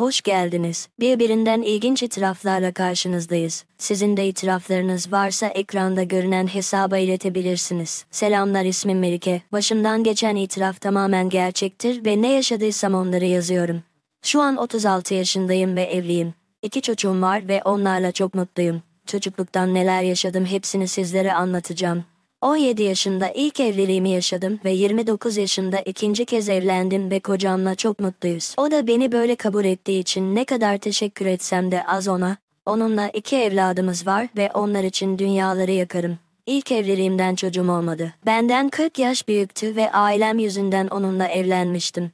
Hoş geldiniz. Birbirinden ilginç itiraflarla karşınızdayız. Sizin de itiraflarınız varsa ekranda görünen hesaba iletebilirsiniz. Selamlar ismim Melike. Başımdan geçen itiraf tamamen gerçektir ve ne yaşadıysam onları yazıyorum. Şu an 36 yaşındayım ve evliyim. İki çocuğum var ve onlarla çok mutluyum. Çocukluktan neler yaşadım hepsini sizlere anlatacağım. 17 yaşında ilk evliliğimi yaşadım ve 29 yaşında ikinci kez evlendim ve kocamla çok mutluyuz. O da beni böyle kabul ettiği için ne kadar teşekkür etsem de az ona. Onunla iki evladımız var ve onlar için dünyaları yakarım. İlk evliliğimden çocuğum olmadı. Benden 40 yaş büyüktü ve ailem yüzünden onunla evlenmiştim.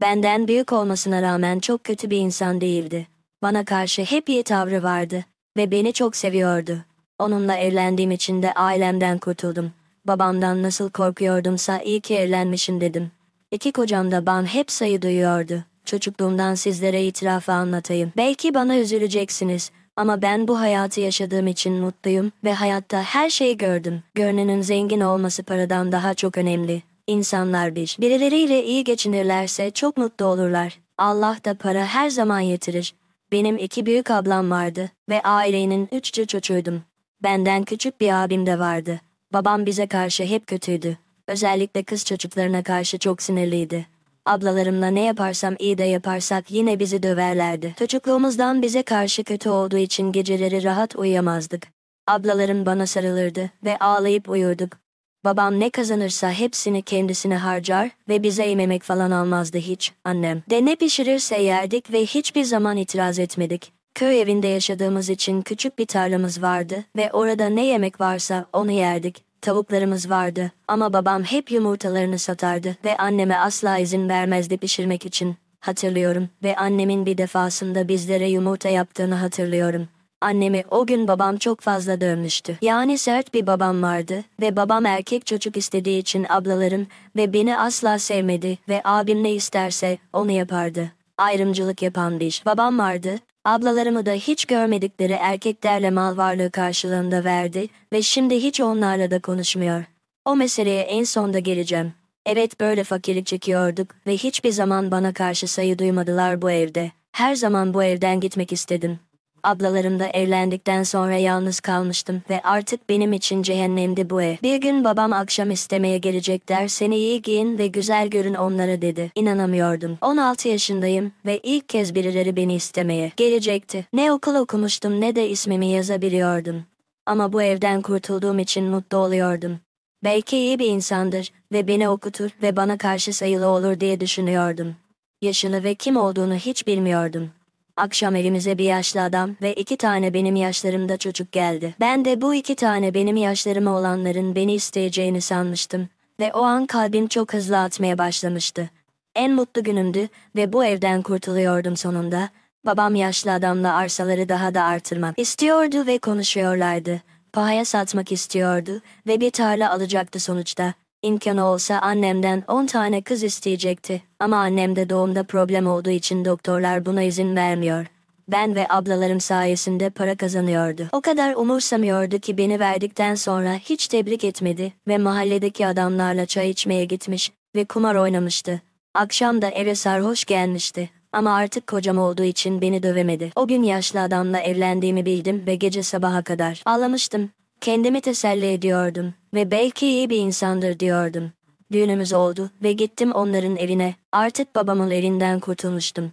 Benden büyük olmasına rağmen çok kötü bir insan değildi. Bana karşı hep iyi tavrı vardı ve beni çok seviyordu. Onunla evlendiğim için de ailemden kurtuldum. Babamdan nasıl korkuyordumsa iyi ki evlenmişim dedim. İki kocam da bana hep sayı duyuyordu. Çocukluğumdan sizlere itirafı anlatayım. Belki bana üzüleceksiniz ama ben bu hayatı yaşadığım için mutluyum ve hayatta her şeyi gördüm. Görünenin zengin olması paradan daha çok önemli. İnsanlar bir, birileriyle iyi geçinirlerse çok mutlu olurlar. Allah da para her zaman yetirir. Benim iki büyük ablam vardı ve ailenin üççü çocuğuydum. Benden küçük bir abim de vardı. Babam bize karşı hep kötüydü. Özellikle kız çocuklarına karşı çok sinirliydi. Ablalarımla ne yaparsam iyi de yaparsak yine bizi döverlerdi. Çocukluğumuzdan bize karşı kötü olduğu için geceleri rahat uyuyamazdık. Ablalarım bana sarılırdı ve ağlayıp uyurduk. Babam ne kazanırsa hepsini kendisine harcar ve bize yememek falan almazdı hiç, annem. De ne pişirirse yerdik ve hiçbir zaman itiraz etmedik. Köy evinde yaşadığımız için küçük bir tarlamız vardı ve orada ne yemek varsa onu yerdik. Tavuklarımız vardı ama babam hep yumurtalarını satardı ve anneme asla izin vermezdi pişirmek için. Hatırlıyorum ve annemin bir defasında bizlere yumurta yaptığını hatırlıyorum. Annemi o gün babam çok fazla dövmüştü. Yani sert bir babam vardı ve babam erkek çocuk istediği için ablalarım ve beni asla sevmedi ve abim ne isterse onu yapardı. Ayrımcılık yapan bir babam vardı Ablalarımı da hiç görmedikleri erkeklerle mal varlığı karşılığında verdi ve şimdi hiç onlarla da konuşmuyor. O meseleye en sonda geleceğim. Evet böyle fakirlik çekiyorduk ve hiçbir zaman bana karşı sayı duymadılar bu evde. Her zaman bu evden gitmek istedim. Ablalarım da evlendikten sonra yalnız kalmıştım ve artık benim için cehennemdi bu ev. Bir gün babam akşam istemeye gelecekler, seni iyi giyin ve güzel görün onlara dedi. İnanamıyordum. 16 yaşındayım ve ilk kez birileri beni istemeye gelecekti. Ne okul okumuştum ne de ismimi yazabiliyordum. Ama bu evden kurtulduğum için mutlu oluyordum. Belki iyi bir insandır ve beni okutur ve bana karşı sayılı olur diye düşünüyordum. Yaşını ve kim olduğunu hiç bilmiyordum. Akşam evimize bir yaşlı adam ve iki tane benim yaşlarımda çocuk geldi. Ben de bu iki tane benim yaşlarıma olanların beni isteyeceğini sanmıştım. Ve o an kalbim çok hızlı atmaya başlamıştı. En mutlu günümdü ve bu evden kurtuluyordum sonunda. Babam yaşlı adamla arsaları daha da artırmak istiyordu ve konuşuyorlardı. Pahaya satmak istiyordu ve bir tarla alacaktı sonuçta. İmkanı olsa annemden 10 tane kız isteyecekti ama annemde doğumda problem olduğu için doktorlar buna izin vermiyor. Ben ve ablalarım sayesinde para kazanıyordu. O kadar umursamıyordu ki beni verdikten sonra hiç tebrik etmedi ve mahalledeki adamlarla çay içmeye gitmiş ve kumar oynamıştı. Akşam da eve sarhoş gelmişti. Ama artık kocam olduğu için beni dövemedi. O gün yaşlı adamla evlendiğimi bildim ve gece sabaha kadar ağlamıştım. Kendimi teselli ediyordum ve belki iyi bir insandır diyordum. Düğünümüz oldu ve gittim onların evine. Artık babamın elinden kurtulmuştum.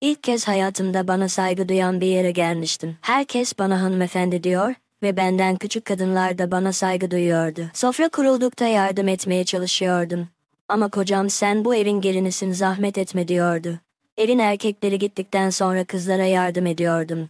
İlk kez hayatımda bana saygı duyan bir yere gelmiştim. Herkes bana hanımefendi diyor ve benden küçük kadınlar da bana saygı duyuyordu. Sofra kuruldukta yardım etmeye çalışıyordum. Ama kocam sen bu evin gelinisin zahmet etme diyordu. Evin erkekleri gittikten sonra kızlara yardım ediyordum.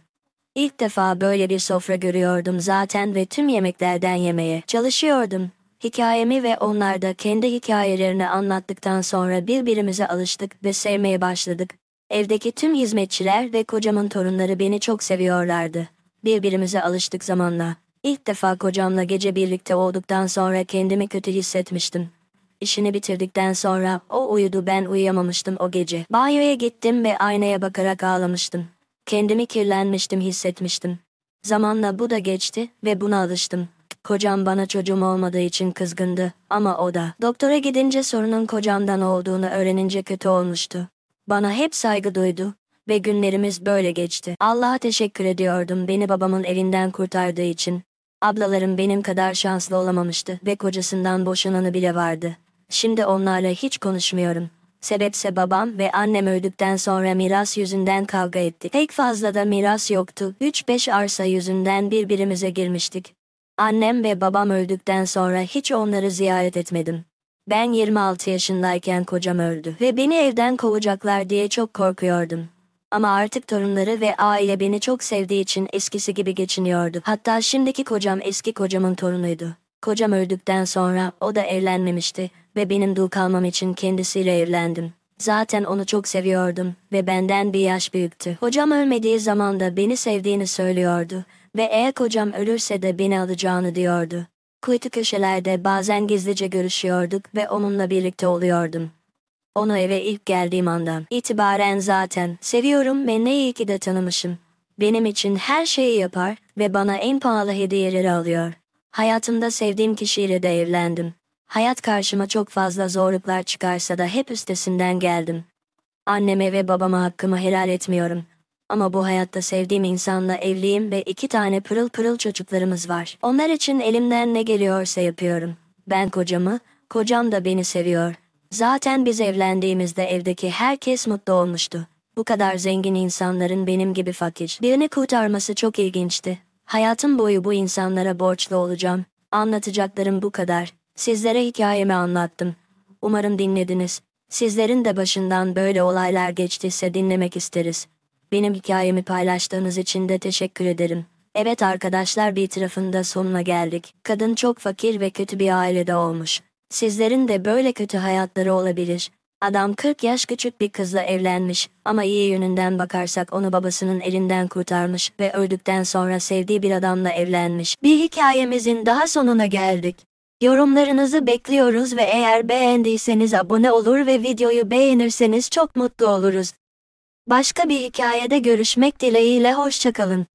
İlk defa böyle bir sofra görüyordum zaten ve tüm yemeklerden yemeye çalışıyordum. Hikayemi ve onlar da kendi hikayelerini anlattıktan sonra birbirimize alıştık ve sevmeye başladık. Evdeki tüm hizmetçiler ve kocamın torunları beni çok seviyorlardı. Birbirimize alıştık zamanla. İlk defa kocamla gece birlikte olduktan sonra kendimi kötü hissetmiştim. İşini bitirdikten sonra o uyudu ben uyuyamamıştım o gece. Banyoya gittim ve aynaya bakarak ağlamıştım. Kendimi kirlenmiştim hissetmiştim. Zamanla bu da geçti ve buna alıştım. Kocam bana çocuğum olmadığı için kızgındı ama o da. Doktora gidince sorunun kocamdan olduğunu öğrenince kötü olmuştu. Bana hep saygı duydu ve günlerimiz böyle geçti. Allah'a teşekkür ediyordum beni babamın elinden kurtardığı için. Ablalarım benim kadar şanslı olamamıştı ve kocasından boşananı bile vardı. Şimdi onlarla hiç konuşmuyorum. Sebepse babam ve annem öldükten sonra miras yüzünden kavga ettik. Pek fazla da miras yoktu. 3-5 arsa yüzünden birbirimize girmiştik. Annem ve babam öldükten sonra hiç onları ziyaret etmedim. Ben 26 yaşındayken kocam öldü ve beni evden kovacaklar diye çok korkuyordum. Ama artık torunları ve aile beni çok sevdiği için eskisi gibi geçiniyordu. Hatta şimdiki kocam eski kocamın torunuydu. Kocam öldükten sonra o da evlenmemişti ve benim dul kalmam için kendisiyle evlendim. Zaten onu çok seviyordum ve benden bir yaş büyüktü. Kocam ölmediği zaman da beni sevdiğini söylüyordu ve eğer kocam ölürse de beni alacağını diyordu. Kuytu köşelerde bazen gizlice görüşüyorduk ve onunla birlikte oluyordum. Onu eve ilk geldiğim andan itibaren zaten seviyorum ve ne iyi ki de tanımışım. Benim için her şeyi yapar ve bana en pahalı hediyeleri alıyor. Hayatımda sevdiğim kişiyle de evlendim. Hayat karşıma çok fazla zorluklar çıkarsa da hep üstesinden geldim. Anneme ve babama hakkımı helal etmiyorum. Ama bu hayatta sevdiğim insanla evliyim ve iki tane pırıl pırıl çocuklarımız var. Onlar için elimden ne geliyorsa yapıyorum. Ben kocamı, kocam da beni seviyor. Zaten biz evlendiğimizde evdeki herkes mutlu olmuştu. Bu kadar zengin insanların benim gibi fakir birini kurtarması çok ilginçti. Hayatım boyu bu insanlara borçlu olacağım. Anlatacaklarım bu kadar. Sizlere hikayemi anlattım. Umarım dinlediniz. Sizlerin de başından böyle olaylar geçtiyse dinlemek isteriz. Benim hikayemi paylaştığınız için de teşekkür ederim. Evet arkadaşlar bir tarafında sonuna geldik. Kadın çok fakir ve kötü bir ailede olmuş. Sizlerin de böyle kötü hayatları olabilir. Adam 40 yaş küçük bir kızla evlenmiş ama iyi yönünden bakarsak onu babasının elinden kurtarmış ve öldükten sonra sevdiği bir adamla evlenmiş. Bir hikayemizin daha sonuna geldik. Yorumlarınızı bekliyoruz ve eğer beğendiyseniz abone olur ve videoyu beğenirseniz çok mutlu oluruz. Başka bir hikayede görüşmek dileğiyle hoşçakalın.